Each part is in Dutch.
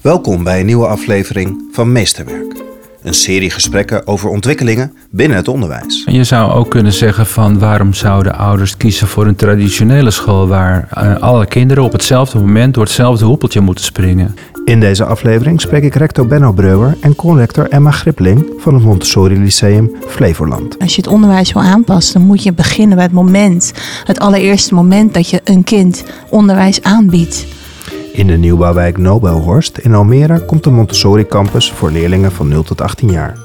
Welkom bij een nieuwe aflevering van Meesterwerk. Een serie gesprekken over ontwikkelingen binnen het onderwijs. Je zou ook kunnen zeggen van waarom zouden ouders kiezen voor een traditionele school waar uh, alle kinderen op hetzelfde moment door hetzelfde hoepeltje moeten springen. In deze aflevering spreek ik rector Benno Breuer en conrector Emma Gripling van het Montessori Lyceum Flevoland. Als je het onderwijs wil aanpassen, dan moet je beginnen bij het moment, het allereerste moment dat je een kind onderwijs aanbiedt. In de nieuwbouwwijk Nobelhorst in Almere komt de Montessori campus voor leerlingen van 0 tot 18 jaar.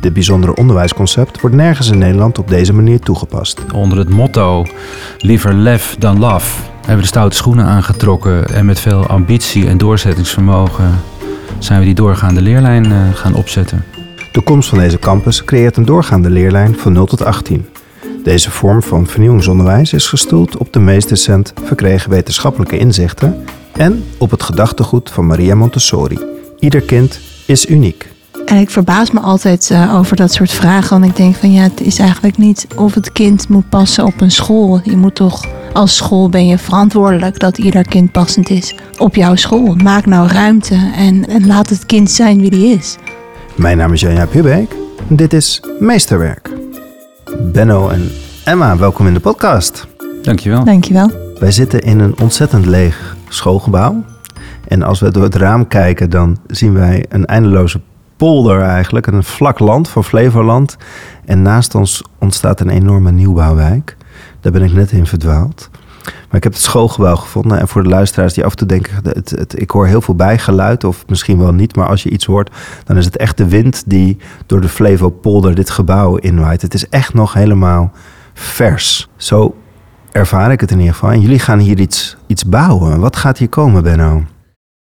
Dit bijzondere onderwijsconcept wordt nergens in Nederland op deze manier toegepast. Onder het motto liever lef dan laf hebben we de stoute schoenen aangetrokken en met veel ambitie en doorzettingsvermogen zijn we die doorgaande leerlijn eh, gaan opzetten. De komst van deze campus creëert een doorgaande leerlijn van 0 tot 18. Deze vorm van vernieuwingsonderwijs is gestoeld op de meest recent verkregen wetenschappelijke inzichten en op het gedachtegoed van Maria Montessori. Ieder kind is uniek. En ik verbaas me altijd uh, over dat soort vragen. Want ik denk van ja, het is eigenlijk niet of het kind moet passen op een school. Je moet toch, als school ben je verantwoordelijk dat ieder kind passend is op jouw school. Maak nou ruimte en, en laat het kind zijn wie die is. Mijn naam is Janja Pubeek en dit is Meesterwerk. Benno en Emma, welkom in de podcast. Dankjewel. Dankjewel. Wij zitten in een ontzettend leeg schoolgebouw. En als we door het raam kijken, dan zien wij een eindeloze polder eigenlijk. Een vlak land van Flevoland. En naast ons ontstaat een enorme nieuwbouwwijk. Daar ben ik net in verdwaald. Maar ik heb het schoolgebouw gevonden. En voor de luisteraars die af en toe denken... Het, het, ik hoor heel veel bijgeluid, of misschien wel niet... maar als je iets hoort, dan is het echt de wind... die door de Flevopolder dit gebouw inwaait. Het is echt nog helemaal vers. Zo ervaar ik het in ieder geval. En jullie gaan hier iets, iets bouwen. Wat gaat hier komen, Benno?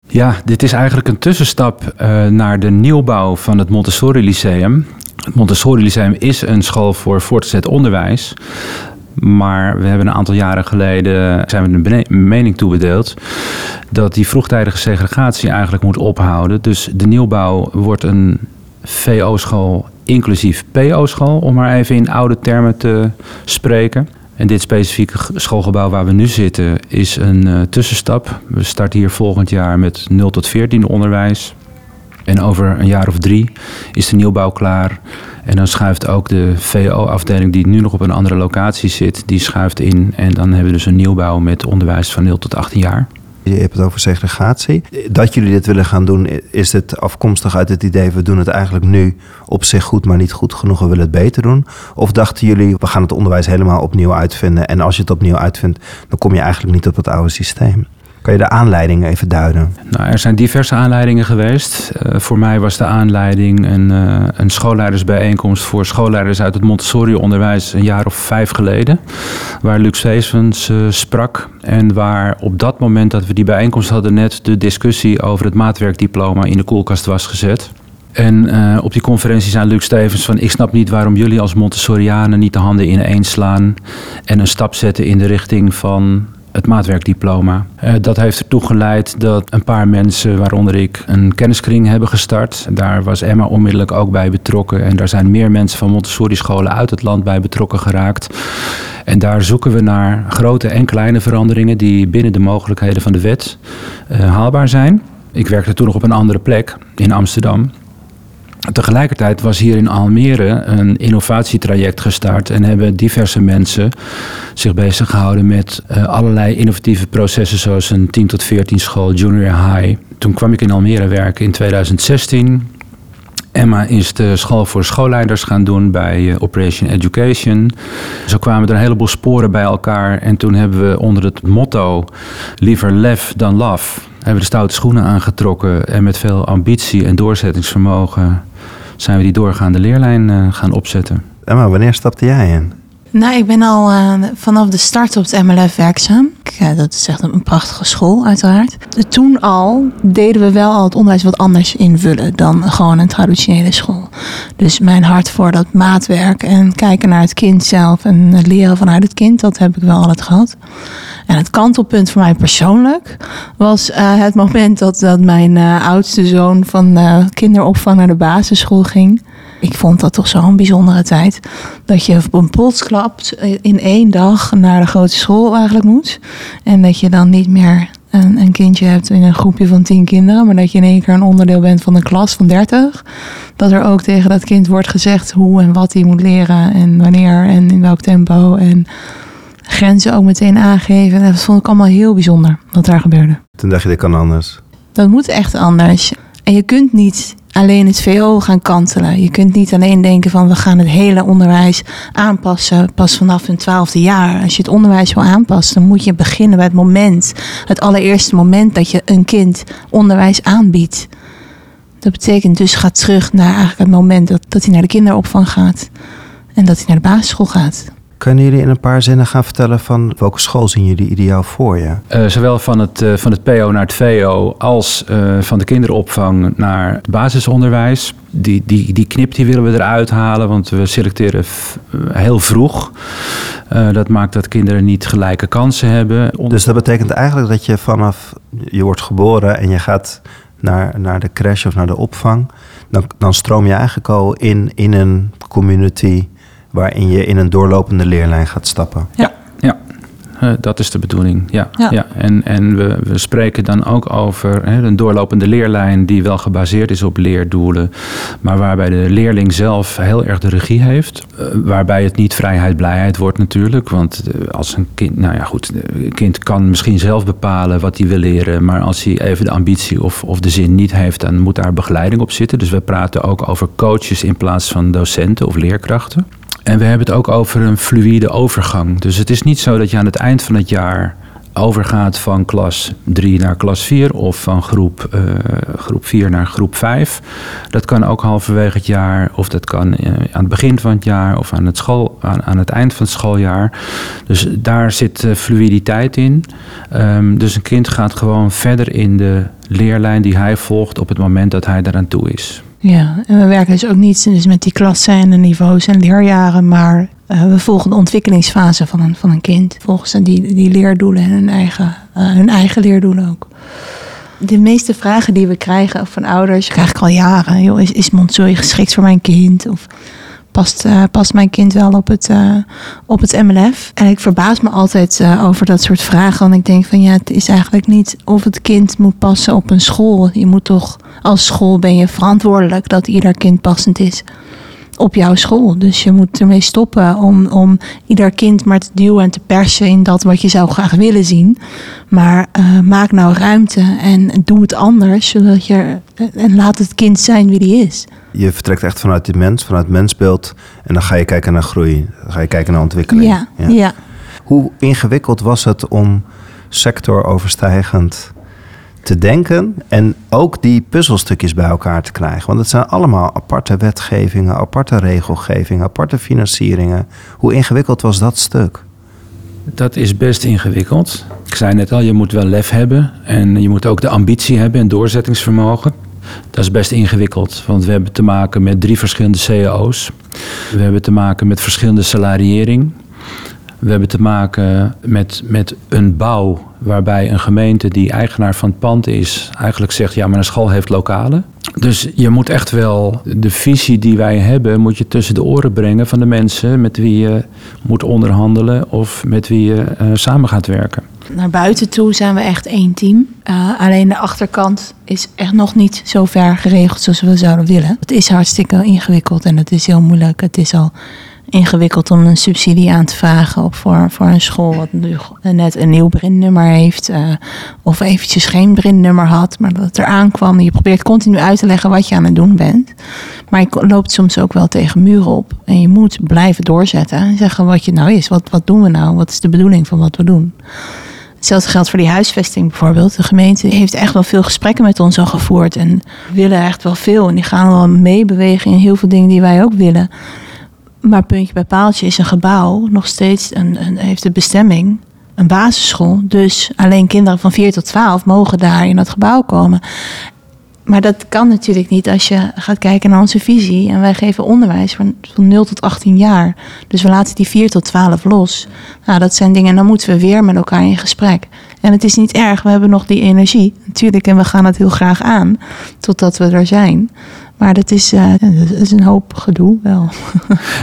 Ja, dit is eigenlijk een tussenstap uh, naar de nieuwbouw van het Montessori Lyceum. Het Montessori Lyceum is een school voor voortgezet onderwijs. Maar we hebben een aantal jaren geleden zijn we een mening toebedeeld dat die vroegtijdige segregatie eigenlijk moet ophouden. Dus de nieuwbouw wordt een VO-school inclusief PO-school, om maar even in oude termen te spreken. En dit specifieke schoolgebouw waar we nu zitten is een uh, tussenstap. We starten hier volgend jaar met 0 tot 14 onderwijs. En over een jaar of drie is de nieuwbouw klaar. En dan schuift ook de VO-afdeling, die nu nog op een andere locatie zit, die schuift in. En dan hebben we dus een nieuwbouw met onderwijs van 0 tot 18 jaar. Je hebt het over segregatie. Dat jullie dit willen gaan doen, is het afkomstig uit het idee... we doen het eigenlijk nu op zich goed, maar niet goed genoeg... we willen het beter doen? Of dachten jullie, we gaan het onderwijs helemaal opnieuw uitvinden... en als je het opnieuw uitvindt, dan kom je eigenlijk niet op het oude systeem? Kan je de aanleiding even duiden? Nou, er zijn diverse aanleidingen geweest. Uh, voor mij was de aanleiding een, uh, een schoolleidersbijeenkomst voor schoolleiders uit het Montessori-onderwijs een jaar of vijf geleden. Waar Luc Sveesvens uh, sprak. En waar op dat moment dat we die bijeenkomst hadden, net de discussie over het maatwerkdiploma in de koelkast was gezet. En op die conferentie zei Luc Stevens van... ik snap niet waarom jullie als Montessorianen niet de handen ineen slaan... en een stap zetten in de richting van het maatwerkdiploma. Uh, dat heeft ertoe geleid dat een paar mensen, waaronder ik, een kenniskring hebben gestart. Daar was Emma onmiddellijk ook bij betrokken. En daar zijn meer mensen van Montessori-scholen uit het land bij betrokken geraakt. En daar zoeken we naar grote en kleine veranderingen die binnen de mogelijkheden van de wet uh, haalbaar zijn. Ik werkte toen nog op een andere plek in Amsterdam. Tegelijkertijd was hier in Almere een innovatietraject gestart en hebben diverse mensen zich bezig gehouden met uh, allerlei innovatieve processen, zoals een 10 tot 14 school, junior high. Toen kwam ik in Almere werken in 2016. Emma is de school voor schoolleiders gaan doen bij uh, Operation Education. Zo kwamen er een heleboel sporen bij elkaar. En toen hebben we onder het motto liever lef dan love... hebben we de stoute schoenen aangetrokken... en met veel ambitie en doorzettingsvermogen... zijn we die doorgaande leerlijn uh, gaan opzetten. Emma, wanneer stapte jij in? Nou, ik ben al uh, vanaf de start op het MLF werkzaam. Ja, dat is echt een prachtige school, uiteraard. Toen al deden we wel al het onderwijs wat anders invullen dan gewoon een traditionele school. Dus mijn hart voor dat maatwerk en kijken naar het kind zelf en leren vanuit het kind, dat heb ik wel altijd gehad. En het kantelpunt voor mij persoonlijk was uh, het moment dat, dat mijn oudste zoon van kinderopvang naar de basisschool ging ik vond dat toch zo'n bijzondere tijd. Dat je op een plotsklap in één dag naar de grote school eigenlijk moet. En dat je dan niet meer een, een kindje hebt in een groepje van tien kinderen, maar dat je in één keer een onderdeel bent van een klas van dertig. Dat er ook tegen dat kind wordt gezegd hoe en wat hij moet leren en wanneer en in welk tempo. En grenzen ook meteen aangeven. En dat vond ik allemaal heel bijzonder wat daar gebeurde. Toen dacht je, dit kan anders. Dat moet echt anders. En je kunt niet alleen het VO gaan kantelen. Je kunt niet alleen denken van we gaan het hele onderwijs aanpassen pas vanaf hun twaalfde jaar. Als je het onderwijs wil aanpassen, dan moet je beginnen bij het moment. Het allereerste moment dat je een kind onderwijs aanbiedt. Dat betekent dus ga terug naar eigenlijk het moment dat, dat hij naar de kinderopvang gaat. En dat hij naar de basisschool gaat. Kunnen jullie in een paar zinnen gaan vertellen van welke school zien jullie ideaal voor je? Uh, zowel van het, uh, van het PO naar het VO als uh, van de kinderopvang naar het basisonderwijs. Die, die, die knip die willen we eruit halen, want we selecteren heel vroeg. dat maakt dat kinderen niet gelijke kansen hebben. Dus dat betekent eigenlijk dat je vanaf je wordt geboren en je gaat naar, naar de crash of naar de opvang. Dan, dan stroom je eigenlijk al in, in een community waarin je in een doorlopende leerlijn gaat stappen. Ja, ja. Uh, dat is de bedoeling. Ja, ja. ja. En, en we, we spreken dan ook over hè, een doorlopende leerlijn die wel gebaseerd is op leerdoelen, maar waarbij de leerling zelf heel erg de regie heeft. Uh, waarbij het niet vrijheid, blijheid wordt natuurlijk. Want uh, als een kind, nou ja goed, een kind kan misschien zelf bepalen wat hij wil leren, maar als hij even de ambitie of, of de zin niet heeft, dan moet daar begeleiding op zitten. Dus we praten ook over coaches in plaats van docenten of leerkrachten. En we hebben het ook over een fluïde overgang. Dus het is niet zo dat je aan het eind van het jaar overgaat van klas 3 naar klas 4 of van groep, uh, groep 4 naar groep 5. Dat kan ook halverwege het jaar of dat kan uh, aan het begin van het jaar of aan het, school, aan, aan het eind van het schooljaar. Dus daar zit uh, fluiditeit in. Um, dus een kind gaat gewoon verder in de leerlijn die hij volgt op het moment dat hij eraan toe is. Ja, en we werken dus ook niet dus met die klassen en de niveaus en leerjaren, maar uh, we volgen de ontwikkelingsfase van een, van een kind. Volgens die, die leerdoelen en hun eigen, uh, hun eigen leerdoelen ook. De meeste vragen die we krijgen van ouders, krijg ik al jaren. Joh, is, is Montessori geschikt voor mijn kind? Of past, uh, past mijn kind wel op het, uh, op het MLF? En ik verbaas me altijd uh, over dat soort vragen. Want ik denk van ja, het is eigenlijk niet of het kind moet passen op een school. Je moet toch, als school ben je verantwoordelijk dat ieder kind passend is op jouw school. Dus je moet ermee stoppen om, om ieder kind maar te duwen en te persen in dat wat je zou graag willen zien. Maar uh, maak nou ruimte en doe het anders, zodat je, en laat het kind zijn wie die is. Je vertrekt echt vanuit de mens, vanuit het mensbeeld. En dan ga je kijken naar groei, dan ga je kijken naar ontwikkeling. Ja, ja. ja. Hoe ingewikkeld was het om sectoroverstijgend te denken en ook die puzzelstukjes bij elkaar te krijgen. Want het zijn allemaal aparte wetgevingen, aparte regelgevingen, aparte financieringen. Hoe ingewikkeld was dat stuk? Dat is best ingewikkeld. Ik zei net al, je moet wel lef hebben en je moet ook de ambitie hebben en doorzettingsvermogen. Dat is best ingewikkeld, want we hebben te maken met drie verschillende cao's. We hebben te maken met verschillende salariering. We hebben te maken met, met een bouw waarbij een gemeente die eigenaar van het pand is, eigenlijk zegt: ja, maar een school heeft lokalen. Dus je moet echt wel de visie die wij hebben, moet je tussen de oren brengen van de mensen met wie je moet onderhandelen of met wie je uh, samen gaat werken. Naar buiten toe zijn we echt één team. Uh, alleen de achterkant is echt nog niet zo ver geregeld zoals we zouden willen. Het is hartstikke ingewikkeld en het is heel moeilijk. Het is al ingewikkeld om een subsidie aan te vragen op voor, voor een school wat nu net een nieuw brinnummer heeft. Uh, of eventjes geen brinnummer had, maar dat het eraan kwam. Je probeert continu uit te leggen wat je aan het doen bent. Maar je loopt soms ook wel tegen muren op. En je moet blijven doorzetten en zeggen wat je nou is. Wat, wat doen we nou? Wat is de bedoeling van wat we doen? Hetzelfde geldt voor die huisvesting bijvoorbeeld. De gemeente heeft echt wel veel gesprekken met ons al gevoerd. En willen echt wel veel. En die gaan wel meebewegen in heel veel dingen die wij ook willen. Maar puntje bij paaltje is een gebouw nog steeds een, heeft de bestemming een basisschool. Dus alleen kinderen van 4 tot 12 mogen daar in dat gebouw komen. Maar dat kan natuurlijk niet als je gaat kijken naar onze visie. En wij geven onderwijs van, van 0 tot 18 jaar. Dus we laten die 4 tot 12 los. Nou, dat zijn dingen, dan moeten we weer met elkaar in gesprek. En het is niet erg, we hebben nog die energie. Natuurlijk, en we gaan het heel graag aan. Totdat we er zijn. Maar dat is, dat is een hoop gedoe wel.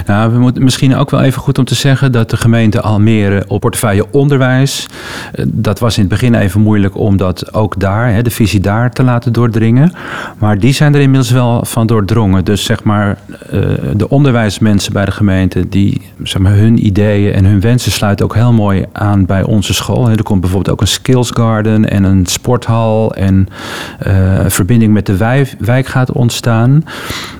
Nou, we moeten misschien ook wel even goed om te zeggen dat de gemeente Almere op portefeuille onderwijs, eh, dat was in het begin even moeilijk om dat ook daar, de visie daar te laten doordringen. Maar die zijn er inmiddels wel van doordrongen. Dus zeg maar, eh, de onderwijsmensen bij de gemeente, die zeg maar, hun ideeën en hun wensen sluiten ook heel mooi aan bij onze school. Er komt bijvoorbeeld ook een skills garden en een sporthal en verbinding met de wijk gaat ontstaan.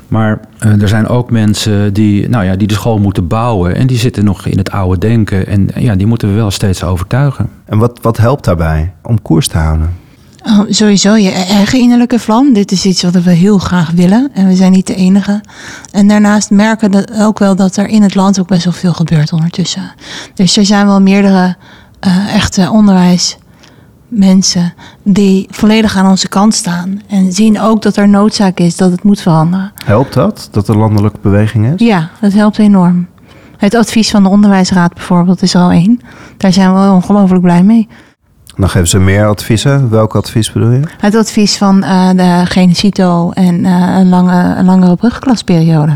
Maar uh, er zijn ook mensen die, nou ja, die de school moeten bouwen. En die zitten nog in het oude denken. En ja, die moeten we wel steeds overtuigen. En wat, wat helpt daarbij om koers te houden? Oh, sowieso je eigen innerlijke vlam. Dit is iets wat we heel graag willen. En we zijn niet de enige. En daarnaast merken we ook wel dat er in het land ook best wel veel gebeurt ondertussen. Dus er zijn wel meerdere uh, echte onderwijs mensen die volledig aan onze kant staan. En zien ook dat er noodzaak is dat het moet veranderen. Helpt dat, dat er landelijke beweging is? Ja, dat helpt enorm. Het advies van de Onderwijsraad bijvoorbeeld is er al één. Daar zijn we ongelooflijk blij mee. Dan geven ze meer adviezen. Welk advies bedoel je? Het advies van uh, de Genicito en uh, een, lange, een langere brugklasperiode.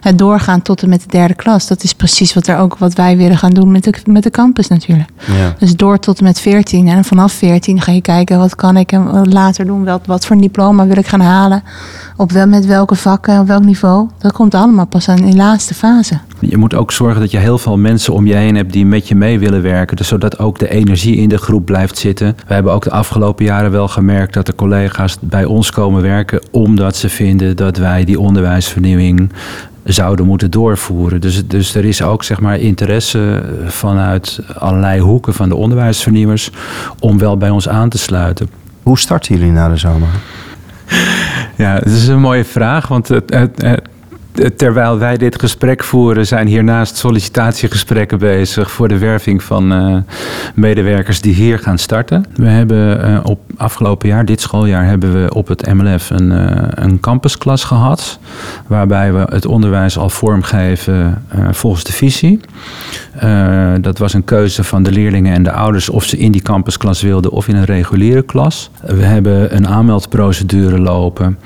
Het doorgaan tot en met de derde klas. Dat is precies wat, er ook, wat wij willen gaan doen met de, met de campus natuurlijk. Ja. Dus door tot en met 14. En vanaf 14 ga je kijken wat kan ik later doen. Wat, wat voor diploma wil ik gaan halen. Op wel, met welke vakken, op welk niveau. Dat komt allemaal pas aan in de laatste fase. Je moet ook zorgen dat je heel veel mensen om je heen hebt die met je mee willen werken. Dus zodat ook de energie in de groep blijft zitten. We hebben ook de afgelopen jaren wel gemerkt dat de collega's bij ons komen werken omdat ze vinden dat wij die onderwijsvernieuwing zouden moeten doorvoeren. Dus, dus er is ook zeg maar, interesse vanuit allerlei hoeken van de onderwijsvernieuwers om wel bij ons aan te sluiten. Hoe starten jullie na de zomer? Ja, het is een mooie vraag, want het, het, terwijl wij dit gesprek voeren, zijn hiernaast sollicitatiegesprekken bezig voor de werving van uh, medewerkers die hier gaan starten. We hebben uh, op afgelopen jaar, dit schooljaar, hebben we op het MLF een, uh, een campusklas gehad. Waarbij we het onderwijs al vormgeven volgens de visie. dat was een keuze van de leerlingen en de ouders of ze in die campusklas wilden of in een reguliere klas. We hebben een aanmeldprocedure lopen.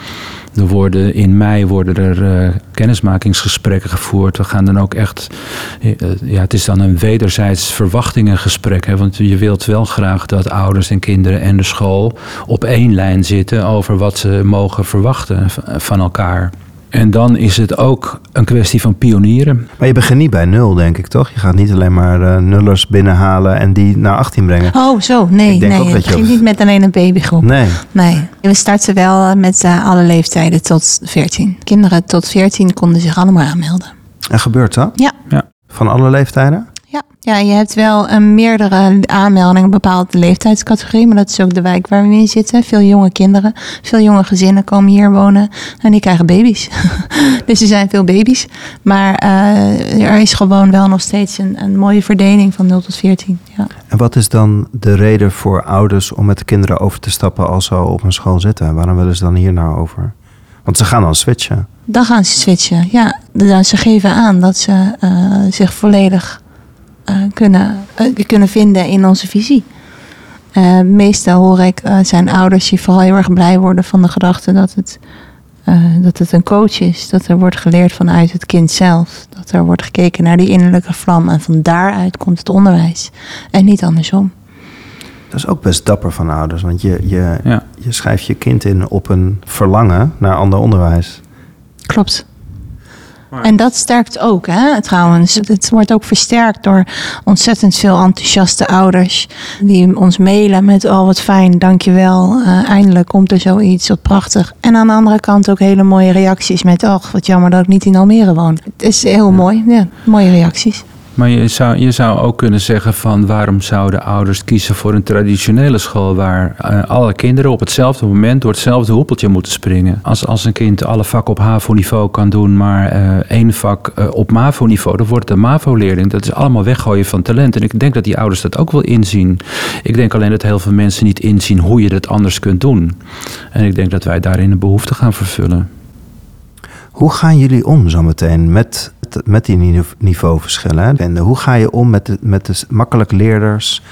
Er worden, in mei worden er uh, kennismakingsgesprekken gevoerd. We gaan dan ook echt. Uh, ja, het is dan een wederzijds verwachtingengesprek. Hè, want je wilt wel graag dat ouders en kinderen en de school op één lijn zitten over wat ze mogen verwachten van elkaar. En dan is het ook een kwestie van pionieren. Maar je begint niet bij nul, denk ik, toch? Je gaat niet alleen maar uh, nullers binnenhalen en die naar 18 brengen. Oh, zo. Nee, nee. Ook je begint niet met alleen een babygroep. Nee. Nee. We starten wel eh, met uh, alle leeftijden tot 14. Kinderen tot 14 konden zich allemaal aanmelden. En gebeurt dat? Ja. ja. Van alle leeftijden? Ja, ja je hebt wel een meerdere aanmeldingen, een bepaalde leeftijdscategorie. Maar dat is ook de wijk waar we in zitten. Veel jonge kinderen, veel jonge gezinnen komen hier wonen. En die krijgen baby's. dus er zijn veel baby's. Maar uh, er is gewoon wel nog steeds een, een mooie verdeling van 0 tot 14. Ja. En wat is dan de reden voor ouders om met de kinderen over te stappen als ze op een school zitten? Waarom willen ze dan hier nou over? Want ze gaan dan switchen. Dan gaan ze switchen, ja. Ze geven aan dat ze uh, zich volledig kunnen, uh, kunnen vinden in onze visie. Uh, meestal hoor ik zijn ouders die vooral heel erg blij worden van de gedachte dat het, dat het een coach is. Dat er wordt geleerd vanuit het kind zelf. Dat er wordt gekeken naar die innerlijke vlam en van daaruit komt het onderwijs. En niet andersom. Dat is ook best dapper van ouders, want je, je, ja. je schrijft je kind in op een verlangen naar ander onderwijs. Klopt. En dat sterkt ook, hè, trouwens. Het wordt ook versterkt door ontzettend veel enthousiaste ouders. Die ons mailen met, oh wat fijn, dankjewel. Uh, eindelijk komt er zoiets, wat prachtig. En aan de andere kant ook hele mooie reacties met, oh wat jammer dat ik niet in Almere woon. Het is heel mooi, ja, mooie reacties. Maar je zou, je zou ook kunnen zeggen van waarom zouden ouders kiezen voor een traditionele school waar uh, alle kinderen op hetzelfde moment door hetzelfde hoepeltje moeten springen. Als, als een kind alle vakken op HAVO-niveau kan doen, maar uh, één vak uh, op MAVO-niveau, dan wordt een MAVO-leerling. Dat is allemaal weggooien van talent. En ik denk dat die ouders dat ook wel inzien. Ik denk alleen dat heel veel mensen niet inzien hoe je dat anders kunt doen. En ik denk dat wij daarin een behoefte gaan vervullen. Hoe gaan jullie om zometeen met, met die niveauverschillen? En hoe ga je om met de, met de makkelijk leerders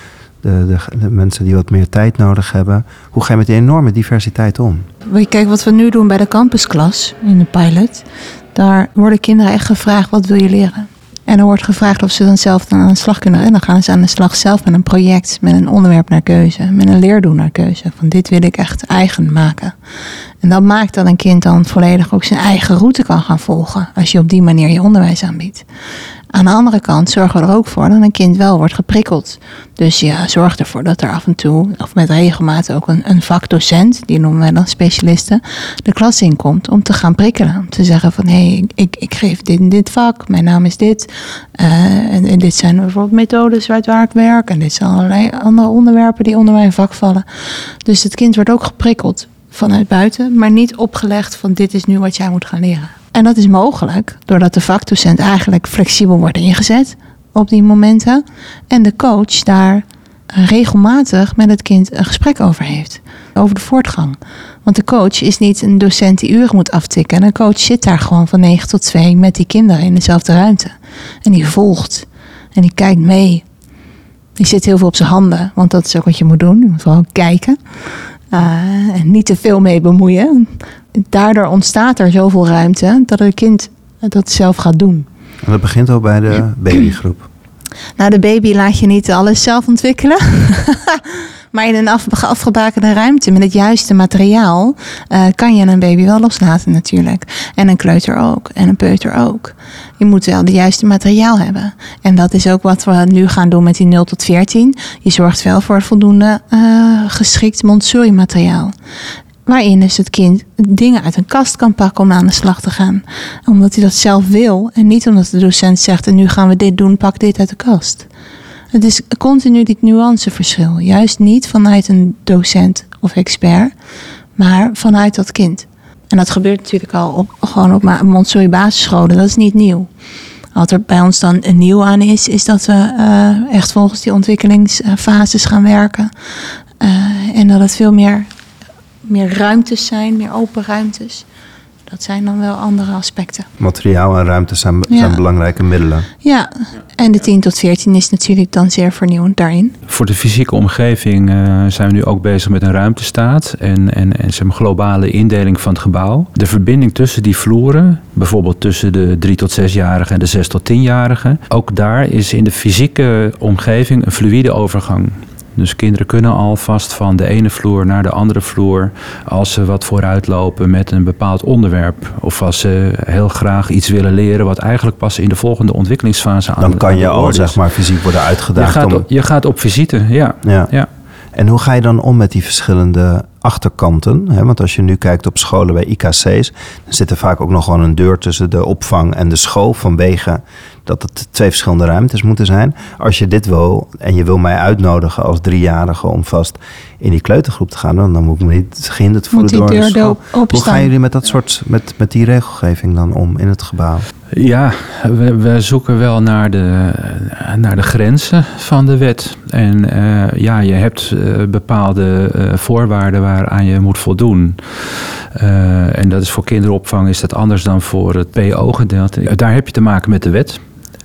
de, de, de mensen die wat meer tijd nodig hebben. Hoe ga je met die enorme diversiteit om? Kijk, wat we nu doen bij de campusklas in de pilot, daar worden kinderen echt gevraagd: wat wil je leren? En er wordt gevraagd of ze dan zelf dan aan de slag kunnen. En dan gaan ze aan de slag zelf met een project, met een onderwerp naar keuze, met een leerdoel naar keuze. Van dit wil ik echt eigen maken. En dat maakt dat een kind dan volledig ook zijn eigen route kan gaan volgen. Als je op die manier je onderwijs aanbiedt. Aan de andere kant zorgen we er ook voor dat een kind wel wordt geprikkeld. Dus je zorgt ervoor dat er af en toe, of met regelmaat ook een, vakdocent, die noemen wij dan specialisten, de klas inkomt om te gaan prikkelen. Om te zeggen van hé, hey, ik, ik geef dit en dit vak, mijn naam is dit. Uh, en, dit zijn bijvoorbeeld methodes waar, waar ik werk. En dit zijn allerlei andere onderwerpen die onder mijn vak vallen. Dus het kind wordt ook geprikkeld vanuit buiten, maar niet opgelegd van dit is nu wat jij moet gaan leren. En dat is mogelijk doordat de vakdocent eigenlijk flexibel wordt ingezet op die momenten. En de coach daar regelmatig met het kind een gesprek over heeft. Over de voortgang. Want de coach is niet een docent die uren moet aftikken. En een coach zit daar gewoon van 9 tot 2 met die kinderen in dezelfde ruimte. En die volgt. En die kijkt mee. Die zit heel veel op zijn handen. Want dat is ook wat je moet doen. Je moet vooral kijken. Uh, en niet te veel mee bemoeien daardoor ontstaat er zoveel ruimte dat het kind dat zelf gaat doen. En dat begint al bij de babygroep. Nou, de baby laat je niet alles zelf ontwikkelen. maar in een af, afgebakende ruimte met het juiste materiaal uh, kan je een baby wel loslaten natuurlijk. En een kleuter ook. En een peuter ook. Je moet wel het juiste materiaal hebben. En dat is ook wat we nu gaan doen met die 0 tot 14. Je zorgt wel voor voldoende uh, geschikt Montessori materiaal waarin dus het kind dingen uit een kast kan pakken om aan de slag te gaan. Omdat hij dat zelf wil en niet omdat de docent zegt en nu gaan we dit doen, pak dit uit de kast. Het is continu dit nuanceverschil. Juist niet vanuit een docent of expert, maar vanuit dat kind. En dat gebeurt natuurlijk al op, gewoon op Montessori basisscholen. Dat is niet nieuw. Wat er bij ons dan nieuw aan is, is dat we uh, echt volgens die ontwikkelingsfases gaan werken. Uh, en dat het veel meer meer ruimtes zijn, meer open ruimtes. Dat zijn dan wel andere aspecten. Materiaal en ruimte zijn, zijn belangrijke middelen. Ja, en de 10 tot 14 is natuurlijk dan zeer vernieuwend daarin. Voor de fysieke omgeving uh, zijn we nu ook bezig met een ruimtestaat en, en, en een globale indeling van het gebouw. De verbinding tussen die vloeren, bijvoorbeeld tussen de 3 tot 6-jarigen en de 6 tot 10-jarigen, ook daar is in de fysieke omgeving een fluïde overgang. Dus kinderen kunnen alvast van de ene vloer naar de andere vloer als ze wat vooruitlopen met een bepaald onderwerp. Of als ze heel graag iets willen leren wat eigenlijk pas in de volgende ontwikkelingsfase aan Dan kan je al zeg maar fysiek worden uitgedaagd. Je gaat, op, je gaat op visite, ja. ja. ja. En hoe ga je dan om met die verschillende achterkanten? Hè? Want als je nu kijkt op scholen bij IKC's, dan zit er vaak ook nog gewoon een deur tussen de opvang en de school vanwege dat het twee verschillende ruimtes moeten zijn. Als je dit wil en je wil mij uitnodigen als driejarige om vast in die kleutergroep te gaan, dan, dan moet ik me niet gehinderd voelen door de school. Hoe gaan jullie met dat soort, met, met die regelgeving dan om in het gebouw? Ja, we, we zoeken wel naar de, naar de grenzen van de wet. En uh, ja, je hebt uh, bepaalde uh, voorwaarden waaraan je moet voldoen. en dat is voor kinderopvang is dat anders dan voor het PO-gedeelte. Daar heb je te maken met de wet.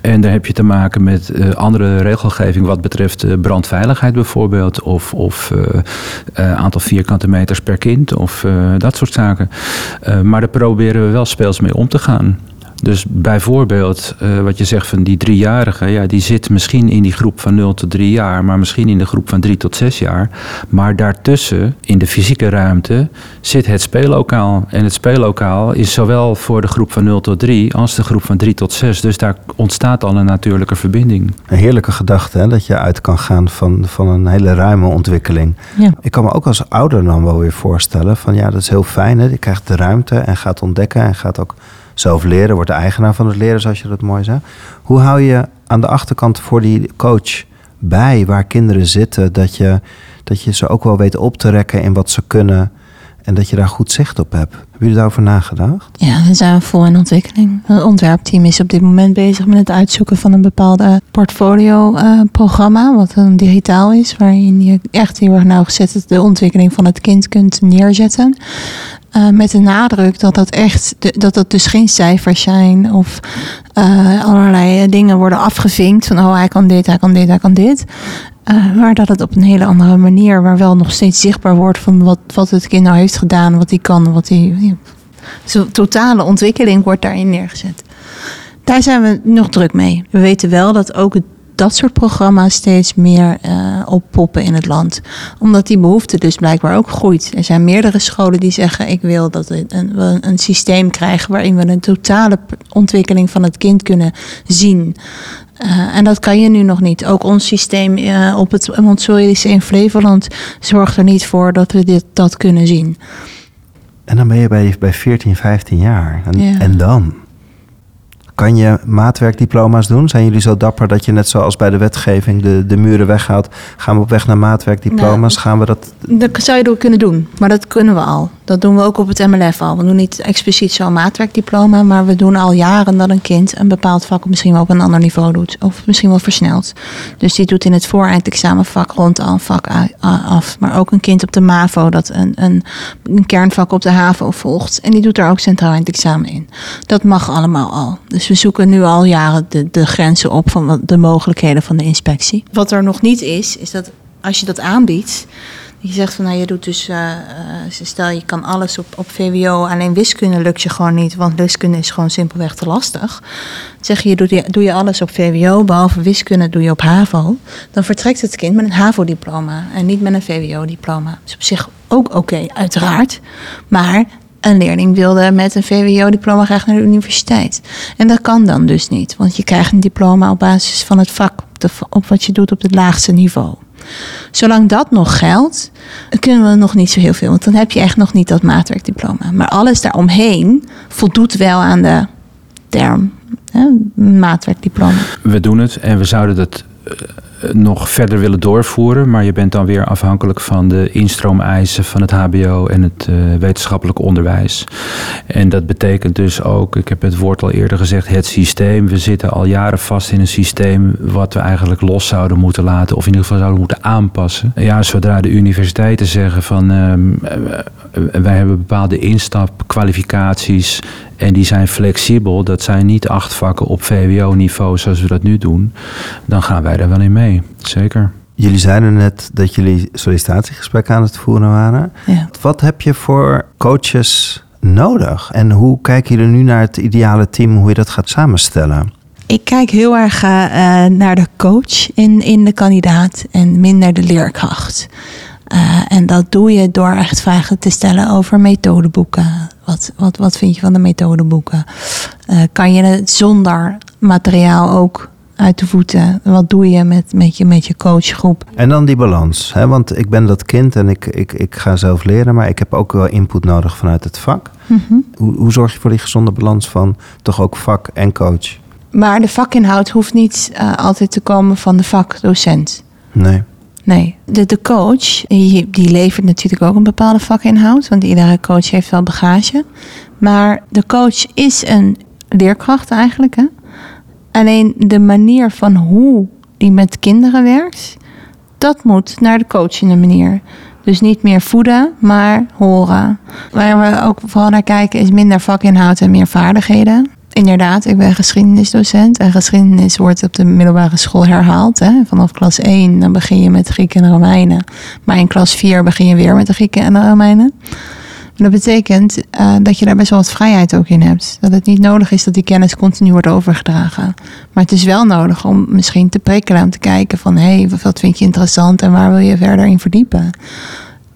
En daar heb je te maken met uh, andere regelgeving wat betreft uh, brandveiligheid bijvoorbeeld. Of, of uh, aantal vierkante meters per kind of dat soort zaken. maar daar proberen we wel speels mee om te gaan. Dus bijvoorbeeld, uh, wat je zegt van die driejarige, ja, die zit misschien in die groep van 0 tot 3 jaar, maar misschien in de groep van 3 tot 6 jaar. Maar daartussen, in de fysieke ruimte, zit het speellokaal. En het speellokaal is zowel voor de groep van 0 tot 3 als de groep van 3 tot 6. Dus daar ontstaat al een natuurlijke verbinding. Een heerlijke gedachte, hè, dat je uit kan gaan van, van een hele ruime ontwikkeling. Ja. Ik kan me ook als ouder dan wel weer voorstellen van ja, dat is heel fijn. Hè? Je krijgt de ruimte en gaat ontdekken en gaat ook zelf leren, wordt de eigenaar van het leren, zoals je dat mooi zei. Hoe hou je aan de achterkant voor die coach bij waar kinderen zitten, dat je, dat je ze ook wel weet op te rekken in wat ze kunnen en dat je daar goed zicht op hebt? Hebben jullie daarover nagedacht? Ja, we zijn vol in ontwikkeling. Het ontwerpteam is op dit moment bezig met het uitzoeken van een bepaalde portfolio-programma, wat een digitaal is, waarin je echt heel erg nauwgezet de ontwikkeling van het kind kunt neerzetten. Uh, met de nadruk dat dat echt, dat dat dus geen cijfers zijn of uh, allerlei dingen worden afgevinkt van oh hij kan dit, hij kan dit, hij kan dit. Maar dat het op een hele andere manier, maar wel nog steeds zichtbaar wordt van wat, wat het kind nou heeft gedaan, wat hij kan, wat hij. Zijn totale ontwikkeling wordt daarin neergezet. Daar zijn we nog druk mee. We weten wel dat ook dat soort programma's steeds meer uh, oppoppen in het land. Omdat die behoefte dus blijkbaar ook groeit. Er zijn meerdere scholen die zeggen: Ik wil dat we een, een systeem krijgen waarin we een totale ontwikkeling van het kind kunnen zien. Uh, en dat kan je nu nog niet. Ook ons systeem uh, op het Montessori in Flevoland zorgt er niet voor dat we dit, dat kunnen zien. En dan ben je bij, bij 14, 15 jaar. En, ja. en dan? Kan je maatwerkdiploma's doen? Zijn jullie zo dapper dat je net zoals bij de wetgeving de, de muren weghaalt? Gaan we op weg naar maatwerkdiploma's? Nou, Gaan we dat... Dat zou je door kunnen doen, maar dat kunnen we al. Dat doen we ook op het MLF al. We doen niet expliciet zo'n maatwerkdiploma, maar we doen al jaren dat een kind een bepaald vak misschien wel op een ander niveau doet. Of misschien wel versneld. Dus die doet in het vooreindexamenvak rond al een vak af. Maar ook een kind op de MAVO dat een, een, een kernvak op de HAVO volgt. En die doet er ook centraal eindexamen in. Dat mag allemaal al. Dus we zoeken nu al jaren de, de grenzen op van de mogelijkheden van de inspectie. Wat er nog niet is, is dat als je dat aanbiedt je zegt van nou, je doet dus, uh, stel je kan alles op, op VWO, alleen wiskunde lukt je gewoon niet, want wiskunde is gewoon simpelweg te lastig. zeg je, doe je, doe je alles op VWO, behalve wiskunde doe je op HAVO, dan vertrekt het kind met een HAVO-diploma en niet met een VWO-diploma. Dat is op zich ook oké, uiteraard. Maar een leerling wilde met een VWO-diploma graag naar de universiteit. En dat kan dan dus niet, want je krijgt een diploma op basis van het vak, op wat je doet op het laagste niveau. Zolang dat nog geldt, kunnen we nog niet zo heel veel. Want dan heb je echt nog niet dat maatwerkdiploma. Maar alles daaromheen voldoet wel aan de term hè, maatwerkdiploma. We doen het en we zouden dat nog verder willen doorvoeren. Maar je bent dan weer afhankelijk van de instroomeisen van het HBO en het uh, wetenschappelijk onderwijs. En dat betekent dus ook, ik heb het woord al eerder gezegd, het systeem. We zitten al jaren vast in een systeem wat we eigenlijk los zouden moeten laten, of in ieder geval zouden moeten aanpassen. Ja, zodra de universiteiten zeggen van uh, wij hebben bepaalde instapkwalificaties en die zijn flexibel. Dat zijn niet acht vakken op VWO-niveau zoals we dat nu doen. Dan gaan wij daar wel in mee, zeker. Jullie zeiden net dat jullie sollicitatiegesprekken aan het voeren waren. Ja. Wat heb je voor coaches nodig? En hoe kijken jullie nu naar het ideale team, hoe je dat gaat samenstellen? Ik kijk heel erg uh, naar de coach in, in de kandidaat en minder de leerkracht. Uh, en dat doe je door echt vragen te stellen over methodeboeken. Wat, wat, wat vind je van de methodeboeken? Uh, kan je het zonder materiaal ook uit de voeten? Wat doe je met, met, je, met je coachgroep? En dan die balans. Hè? Want ik ben dat kind en ik, ik, ik ga zelf leren, maar ik heb ook wel input nodig vanuit het vak. Mm -hmm. hoe, hoe zorg je voor die gezonde balans van toch ook vak en coach? Maar de vakinhoud hoeft niet uh, altijd te komen van de vakdocent. Nee. Nee, de, de coach die, die levert natuurlijk ook een bepaalde vakinhoud, want iedere coach heeft wel bagage. Maar de coach is een leerkracht eigenlijk. Hè? Alleen de manier van hoe die met kinderen werkt, dat moet naar de coachende manier. Dus niet meer voeden, maar horen. Waar we ook vooral naar kijken is minder vakinhoud en meer vaardigheden. Inderdaad, ik ben geschiedenisdocent. En geschiedenis wordt op de middelbare school herhaald. Hè. Vanaf klas 1 dan begin je met Grieken en Romeinen. Maar in klas 4 begin je weer met de Grieken en de Romeinen. En dat betekent uh, dat je daar best wel wat vrijheid ook in hebt. Dat het niet nodig is dat die kennis continu wordt overgedragen. Maar het is wel nodig om misschien te prikkelen, om te kijken van... hé, hey, wat vind je interessant en waar wil je verder in verdiepen?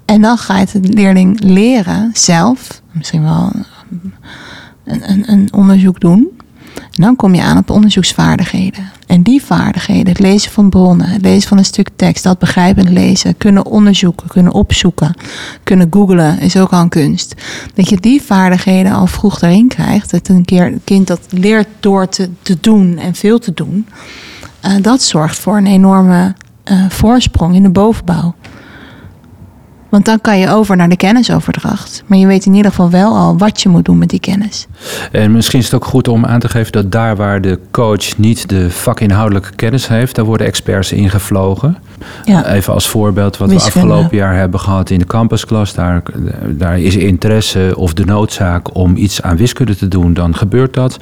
En dan gaat de leerling leren zelf, misschien wel een, een, onderzoek doen. En dan kom je aan op onderzoeksvaardigheden. En die vaardigheden, het lezen van bronnen, het lezen van een stuk tekst, dat begrijpend lezen, kunnen onderzoeken, kunnen opzoeken, kunnen googlen, is ook al een kunst. Dat je die vaardigheden al vroeg erin krijgt. Dat een keer een kind dat leert door te, doen en veel te doen. Uh, dat zorgt voor een enorme uh, voorsprong in de bovenbouw. Want dan kan je over naar de kennisoverdracht. Maar je weet in ieder geval wel al wat je moet doen met die kennis. En misschien is het ook goed om aan te geven dat daar waar de coach niet de vakinhoudelijke kennis heeft, daar worden experts ingevlogen. Ja. Even als voorbeeld wat Wiskunde. we afgelopen jaar hebben gehad in de campusklas. Daar, daar is interesse of de noodzaak om iets aan wiskunde te doen, dan gebeurt dat.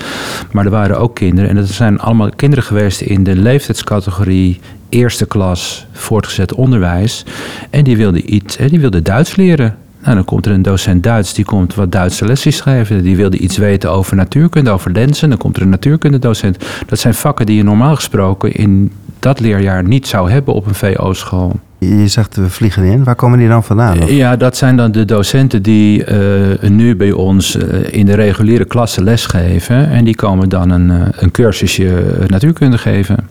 Maar er waren ook kinderen, en dat zijn allemaal kinderen geweest in de leeftijdscategorie eerste klas voortgezet onderwijs. En die wilden, iets, die wilden Duits leren. Nou, dan komt er een docent Duits, die komt wat Duitse lesjes geven. Die wilde iets weten over natuurkunde, over lenzen. Dan komt er een natuurkundedocent. Dat zijn vakken die je normaal gesproken in dat leerjaar niet zou hebben op een VO-school. Je zegt we vliegen in. Waar komen die dan vandaan? Of- Ja, dat zijn dan de docenten die eh, nu bij ons eh, in de reguliere klasse lesgeven. En die komen dan een, eh, een cursusje natuurkunde geven.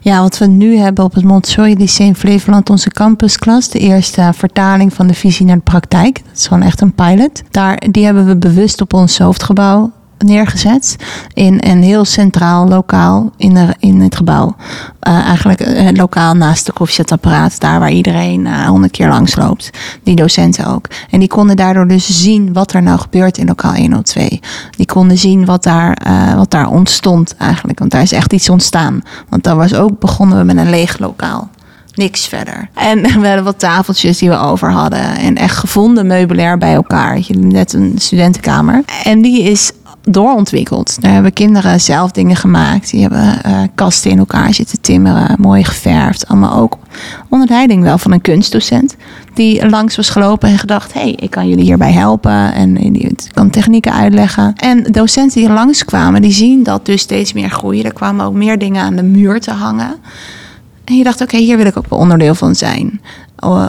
Ja, wat we nu hebben op het Montessori Lyceum Flevoland, onze campusklas, de eerste vertaling van de visie naar de praktijk. Dat is gewoon echt een pilot. Daar, die hebben we bewust op ons hoofdgebouw neergezet. In een heel centraal lokaal in, de, in het gebouw. Eh, eigenlijk eh, lokaal naast de koffiezetapparaat. Daar waar iedereen eh, honderd keer langs loopt. Die docenten ook. En die konden daardoor dus zien wat er nou gebeurt in lokaal 102. Die konden zien wat daar, wat daar ontstond eigenlijk. Want daar is echt iets ontstaan. Want daar was ook begonnen we met een leeg lokaal. Niks verder. En we hadden wat tafeltjes die we over hadden. En echt gevonden meubilair bij elkaar. Net een studentenkamer. En die is doorontwikkeld. Daar hebben kinderen zelf dingen gemaakt. Die hebben eh, kasten in elkaar zitten timmeren. Mooi geverfd. Allemaal ook onder leiding wel van een kunstdocent. Die langs was gelopen en gedacht... hé, hey, ik kan jullie hierbij helpen. En die kan technieken uitleggen. En docenten die langskwamen, die zien dat dus steeds meer groeien. Er kwamen ook meer dingen aan de muur te hangen. En je dacht, oké, hier wil ik ook wel onderdeel van zijn.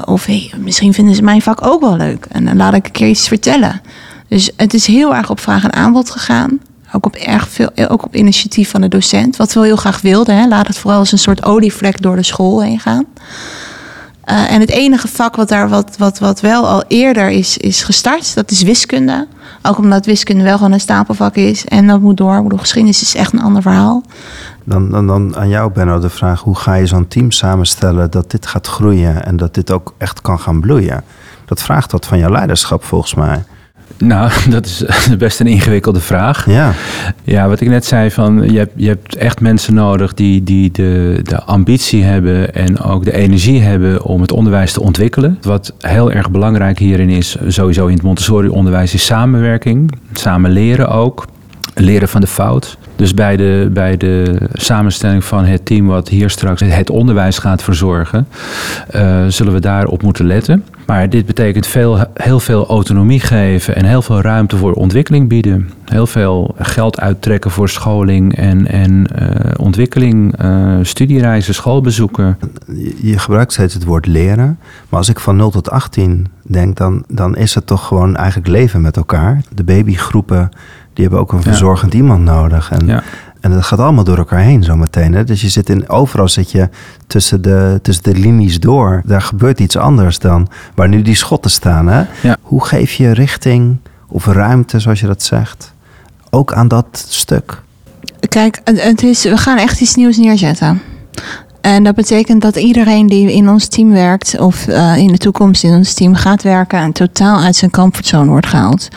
Of hey, misschien vinden ze mijn vak ook wel leuk. En dan laat ik een keer iets vertellen. Dus het is heel erg op vraag en aanbod gegaan. Ook op, erg veel, ook op initiatief van de docent. Wat we heel graag wilden. Hè. Laat het vooral als een soort olievlek door de school heen gaan. Eh, en het enige vak wat daar wat, wat, wat wel al eerder is, is gestart, dat is wiskunde. Ook omdat wiskunde wel gewoon een stapelvak is. En dat moet door. Bedoel, geschiedenis is echt een ander verhaal. Dan, dan, dan aan jou, Benno, de vraag: hoe ga je zo'n team samenstellen dat dit gaat groeien en dat dit ook echt kan gaan bloeien? Dat vraagt wat van jouw leiderschap, volgens mij. Nou, dat is best een ingewikkelde vraag. Ja, Ja, wat ik net zei, van, je, hebt, je hebt echt mensen nodig die, die de, de ambitie hebben en ook de energie hebben om het onderwijs te ontwikkelen. Wat heel erg belangrijk hierin is, sowieso in het Montessori-onderwijs, is samenwerking. Samen leren ook. Leren van de fout. Dus bij de, bij de samenstelling van het team wat hier straks het onderwijs gaat verzorgen, eh, zullen we daarop moeten letten. Maar dit betekent veel, heel veel autonomie geven en heel veel ruimte voor ontwikkeling bieden. Heel veel geld uittrekken voor scholing en, en eh, ontwikkeling, eh, studiereizen, schoolbezoeken. je, je gebruikt steeds het woord leren. Maar als ik van 0 tot 18 denk, dan, dan is het toch gewoon eigenlijk leven met elkaar. De babygroepen, die hebben ook een verzorgend iemand nodig. En, Ja. En dat gaat allemaal door elkaar heen zometeen. Hè? Dus je zit in, overal zit je tussen de, tussen de linies door. Daar gebeurt iets anders dan waar nu die schotten staan. Hè? Ja. Hoe geef je richting of ruimte, zoals je dat zegt, ook aan dat stuk? Kijk, het is, we gaan echt iets nieuws neerzetten. En dat betekent dat iedereen die in ons team werkt, of eh, in de toekomst in ons team gaat werken, en totaal uit zijn comfortzone wordt gehaald.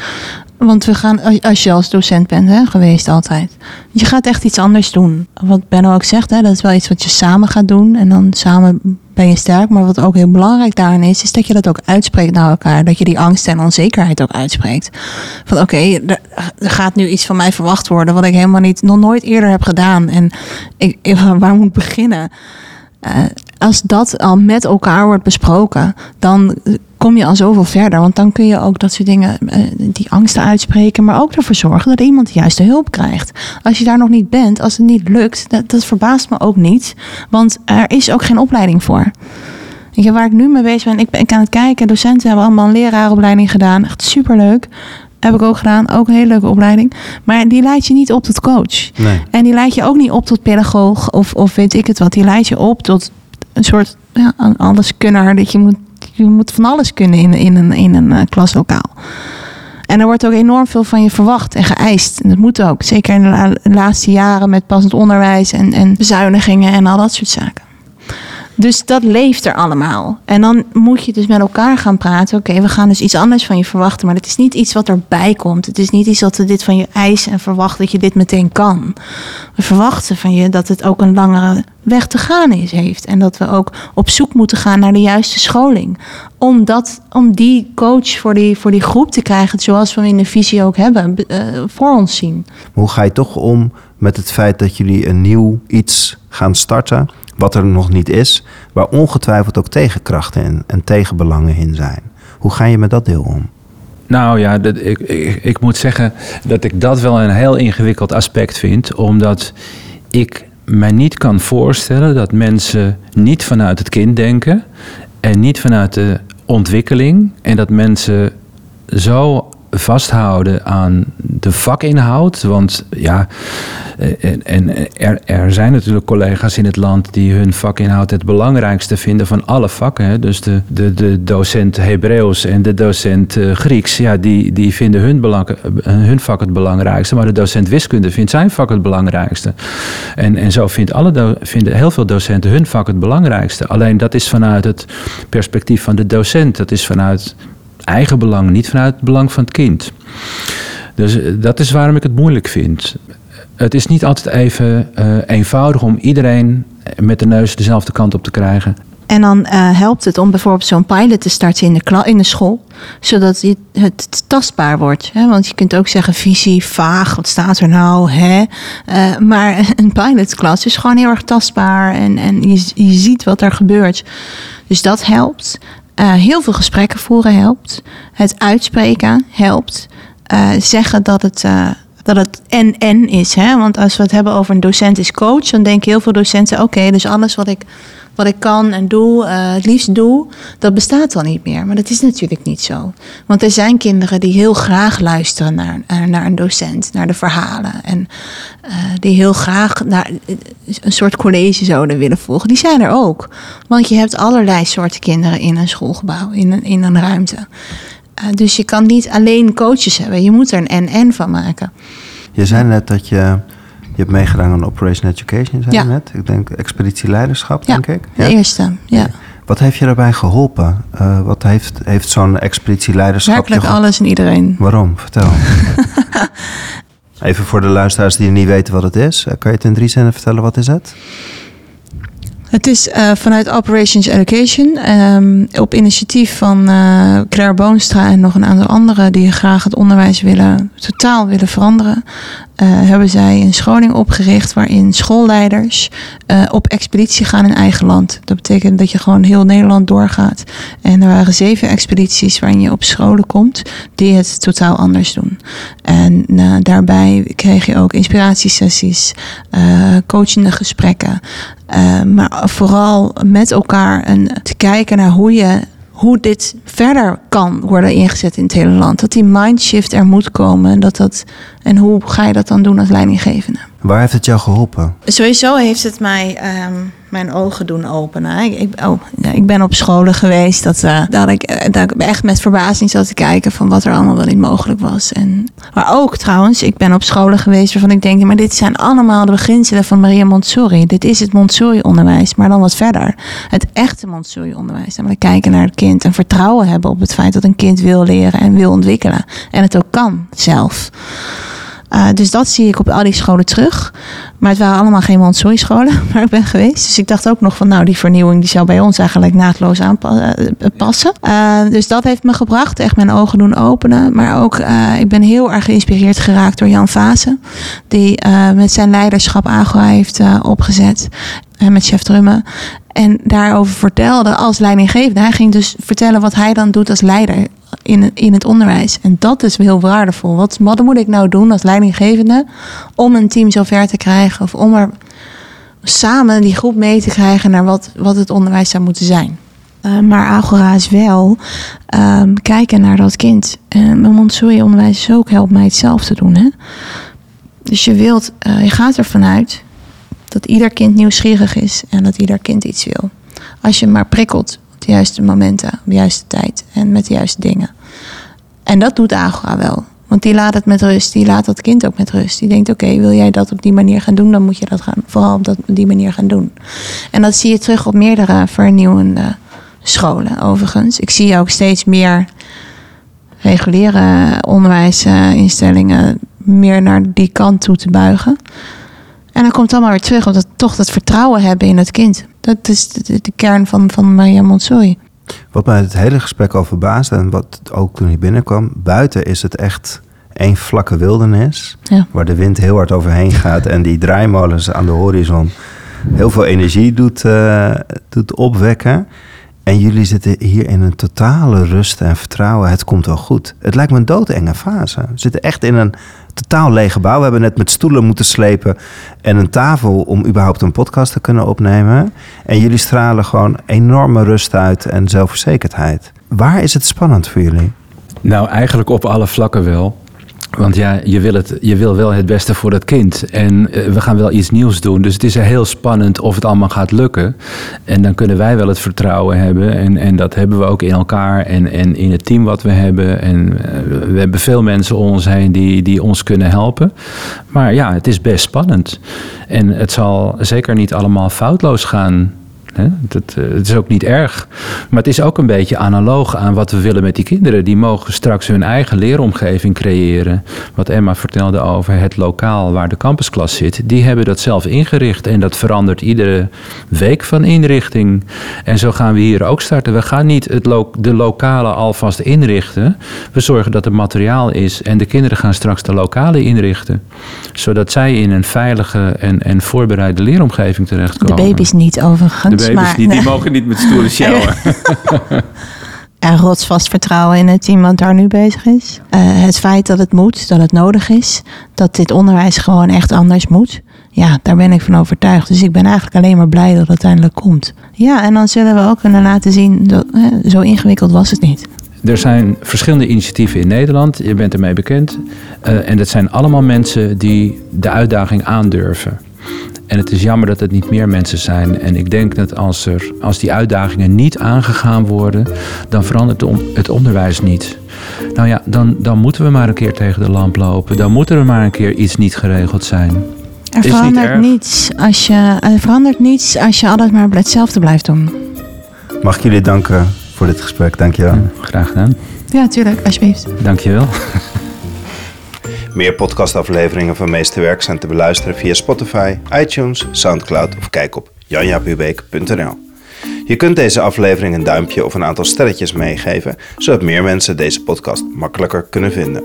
Want we gaan, als je als docent bent hè, geweest altijd, je gaat echt iets anders doen. Wat Benno ook zegt, hè, dat is wel iets wat je samen gaat doen. En dan samen ben je sterk. Maar wat ook heel belangrijk daarin is, is dat je dat ook uitspreekt naar elkaar. Dat je die angst en onzekerheid ook uitspreekt. Van oké, er, gaat nu iets van mij verwacht worden wat ik helemaal niet, nog nooit eerder heb gedaan. En ik, ik- waar moet ik beginnen? Eh, als dat al met elkaar wordt besproken, dan kom je al zoveel verder. Want dan kun je ook dat soort dingen, eh, die angsten uitspreken, maar ook ervoor zorgen dat iemand de juiste hulp krijgt. Als je daar nog niet bent, als het niet lukt, dat, dat verbaast me ook niet. Want er is ook geen opleiding voor. Je, waar ik nu mee bezig ben, ik ben ik aan het kijken. Docenten hebben allemaal een leraaropleiding gedaan. Echt superleuk. Heb ik ook gedaan. Ook een hele leuke opleiding. Maar die leidt je niet op tot coach. Nee. En die leidt je ook niet op tot pedagoog of, of weet ik het wat. Die leidt je op tot een soort ja, alleskunner. Dat je moet, je moet van alles kunnen in, in een, in een eh, klaslokaal. En er wordt ook enorm veel van je verwacht en geëist. En dat moet ook. Zeker in de la- laatste jaren met passend onderwijs en, en bezuinigingen en al dat soort zaken. Dus dat leeft er allemaal. En dan moet je dus met elkaar gaan praten. Oké, we gaan dus iets anders van je verwachten. Maar het is niet iets wat erbij komt. Het is niet iets dat we dit van je eisen en verwachten dat je dit meteen kan. We verwachten van je dat het ook een langere weg te gaan is, heeft. En dat we ook op zoek moeten gaan naar de juiste scholing. Om, dat, om die coach voor die, voor die groep te krijgen, zoals we in de visie ook hebben, uh, voor ons zien. Hoe ga je toch om met het feit dat jullie een nieuw iets gaan starten, wat er nog niet is, waar ongetwijfeld ook tegenkrachten en, en tegenbelangen in zijn? Hoe ga je met dat deel om? Nou ja, dat, ik, ik, ik moet zeggen dat ik dat wel een heel ingewikkeld aspect vind, omdat ik mij niet kan voorstellen dat mensen niet vanuit het kind denken en niet vanuit de ontwikkeling. En dat mensen zo vasthouden aan de vakinhoud. Want ja, en, en er, zijn natuurlijk collega's in het land die hun vakinhoud het belangrijkste vinden van alle vakken. Dus de, de, de docent Hebreeuws en de docent uh, Grieks, ja, die, die vinden hun, eh, hun vak het belangrijkste. Maar de docent wiskunde vindt zijn vak het belangrijkste. En, en zo vindt alle vinden heel veel docenten hun vak het belangrijkste. Alleen dat is vanuit het perspectief van de docent. Dat is vanuit eigen belang, niet vanuit het belang van het kind. Dus eh, dat is waarom ik het moeilijk vind. Het is niet altijd even uh, eenvoudig om iedereen met de neus dezelfde kant op te krijgen. En dan helpt het om bijvoorbeeld zo'n pilot te starten in de, in de school, zodat het tastbaar wordt. Hè? Want je kunt ook zeggen visie, vaag, wat staat er nou? Hè? Maar een pilotklas is gewoon heel erg tastbaar en, en je, je ziet wat er gebeurt. Dus dat helpt. Heel veel gesprekken voeren helpt. Het uitspreken helpt. Uh, zeggen dat het, uh, dat het en-en is. Hè? Want als we het hebben over een docent is coach, dan denken heel veel docenten: oké, dus alles wat ik wat ik kan en doe, uh, het liefst doe, dat bestaat dan niet meer. Maar dat is natuurlijk niet zo. Want er zijn kinderen die heel graag luisteren naar, naar een docent, naar de verhalen. En die heel graag naar een soort college zouden willen volgen. Die zijn er ook. Want je hebt allerlei soorten kinderen in een schoolgebouw, in een, in een ruimte. Dus je kan niet alleen coaches hebben. Je moet er een en-en van maken. Je zei net dat je je hebt meegedaan aan Operation Education, zei ja. je net. Ik denk expeditieleiderschap, ja, denk ik. Ja, de eerste, ja. Wat heeft je daarbij geholpen? Uh, wat heeft, heeft zo'n expeditieleiderschap... Werkelijk alles en iedereen. Waarom? Vertel. Even voor de luisteraars die niet weten wat het is. Uh, kan je het in drie zinnen vertellen, wat is het? Het is uh, vanuit Operations Education um, op initiatief van uh, Claire Boonstra en nog een aantal anderen die graag het onderwijs willen, totaal willen veranderen. Uh, hebben zij een scholing opgericht waarin schoolleiders op expeditie gaan in eigen land. Dat betekent dat je gewoon heel Nederland doorgaat. En er waren zeven expedities waarin je op scholen komt die het totaal anders doen. En daarbij kreeg je ook inspiratiesessies, coachende gesprekken. Maar vooral met elkaar en te kijken naar hoe je hoe dit verder kan worden ingezet in het hele land. Dat die mindshift er moet komen. En, dat dat, en hoe ga je dat dan doen als leidinggevende? Waar heeft het jou geholpen? Sowieso heeft het mij um, mijn ogen doen openen. Ik, ik, oh, ben op scholen geweest dat, uh, dat, ik, dat ik echt met verbazing zat te kijken van wat er allemaal wel niet mogelijk was. En, maar ook trouwens, ik ben op scholen geweest waarvan ik denk, maar dit zijn allemaal de beginselen van Maria Montessori. Dit is het Montessori-onderwijs, maar dan wat verder. Het echte Montessori-onderwijs. Namelijk kijken naar het kind en vertrouwen hebben op het feit dat een kind wil leren en wil ontwikkelen. En het ook kan zelf. Uh, dus dat zie ik op al die scholen terug. Maar het waren allemaal geen Montessori-scholen waar ik ben geweest. Dus ik dacht ook nog van, nou, die vernieuwing die zou bij ons eigenlijk naadloos aanpassen. Uh, dus dat heeft me gebracht, echt mijn ogen doen openen. Maar ook, ik ben heel erg geïnspireerd geraakt door Jan Vaassen. Die met zijn leiderschap Agora heeft opgezet. Met chef Drummen. En daarover vertelde als leidinggevende. Hij ging dus vertellen wat hij dan doet als leider in, in het onderwijs. En dat is heel waardevol. Wat, wat moet ik nou doen als leidinggevende om een team zover te krijgen? Of om er samen die groep mee te krijgen naar wat, wat het onderwijs zou moeten zijn. Uh, maar Agora is wel um, kijken naar dat kind. En mijn Montessori-onderwijs is ook helpt mij het zelf te doen. Hè? Dus je, wilt, uh, je gaat ervan uit dat ieder kind nieuwsgierig is en dat ieder kind iets wil. Als je maar prikkelt op de juiste momenten, op de juiste tijd en met de juiste dingen. En dat doet Agora wel. Want die laat het met rust. Die laat dat kind ook met rust. Die denkt, oké, wil jij dat op die manier gaan doen, dan moet je dat gaan, vooral op, dat, die manier gaan doen. En dat zie je terug op meerdere vernieuwende scholen, overigens. Ik zie ook steeds meer reguliere onderwijsinstellingen meer naar die kant toe te buigen. En dan komt allemaal weer terug, omdat toch dat vertrouwen hebben in het kind. Dat is de, kern van, van Maria Montessori. Wat mij het hele gesprek al verbaasde en wat ook toen hij binnenkwam, buiten is het echt één vlakke wildernis, Ja. waar de wind heel hard overheen gaat en die draaimolens aan de horizon heel veel energie doet, eh, doet opwekken. En jullie zitten hier in een totale rust en vertrouwen. Het komt wel goed. Het lijkt me een doodenge fase. We zitten echt in een totaal leeg gebouw. We hebben net met stoelen moeten slepen en een tafel om überhaupt een podcast te kunnen opnemen. En jullie stralen gewoon enorme rust uit en zelfverzekerdheid. Waar is het spannend voor jullie? Nou, eigenlijk op alle vlakken wel. Want ja, je wil, het, je wil wel het beste voor het kind. En eh, we gaan wel iets nieuws doen. Dus het is heel spannend of het allemaal gaat lukken. En dan kunnen wij wel het vertrouwen hebben. En, en dat hebben we ook in elkaar en, en in het team wat we hebben. En eh, we hebben veel mensen om ons heen die, die ons kunnen helpen. Maar ja, het is best spannend. En het zal zeker niet allemaal foutloos gaan. Eh, het is ook niet erg. Maar het is ook een beetje analoog aan wat we willen met die kinderen. Die mogen straks hun eigen leeromgeving creëren. Wat Emma vertelde over het lokaal waar de campusklas zit. Die hebben dat zelf ingericht. En dat verandert iedere week van inrichting. En zo gaan we hier ook starten. We gaan niet het de lokale alvast inrichten. We zorgen dat er materiaal is. En de kinderen gaan straks de lokale inrichten. Zodat zij in een veilige en, en voorbereide leeromgeving De terechtkomen. baby's niet overigens. Baby's maar, niet, die mogen niet met stoelen sjouwen. En rotsvast vertrouwen in het team wat daar nu bezig is. Eh, het feit dat het moet, dat het nodig is. Dat dit onderwijs gewoon echt anders moet. Ja, daar ben ik van overtuigd. Dus ik ben eigenlijk alleen maar blij dat het uiteindelijk komt. Ja, en dan zullen we ook kunnen laten zien, dat, eh, zo ingewikkeld was het niet. Er zijn verschillende initiatieven in Nederland. Je bent ermee bekend. Eh, en dat zijn allemaal mensen die de uitdaging aandurven. En het is jammer dat het niet meer mensen zijn. En ik denk dat als, er, als die uitdagingen niet aangegaan worden, dan verandert het on- het onderwijs niet. Nou ja, dan, dan moeten we maar een keer tegen de lamp lopen. Dan moet er maar een keer iets niet geregeld zijn. Er verandert, niets als je, er verandert niets als je altijd maar hetzelfde blijft doen. Mag ik jullie danken voor dit gesprek? Dankjewel. Graag gedaan. Ja, tuurlijk, alsjeblieft. Dankjewel. Meer podcastafleveringen van Meesterwerk zijn te beluisteren via Spotify, iTunes, Soundcloud of kijk op janjapubeek.nl. Je kunt deze aflevering een duimpje of een aantal sterretjes meegeven, zodat meer mensen deze podcast makkelijker kunnen vinden.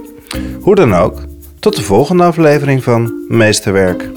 Hoe dan ook, tot de volgende aflevering van Meesterwerk.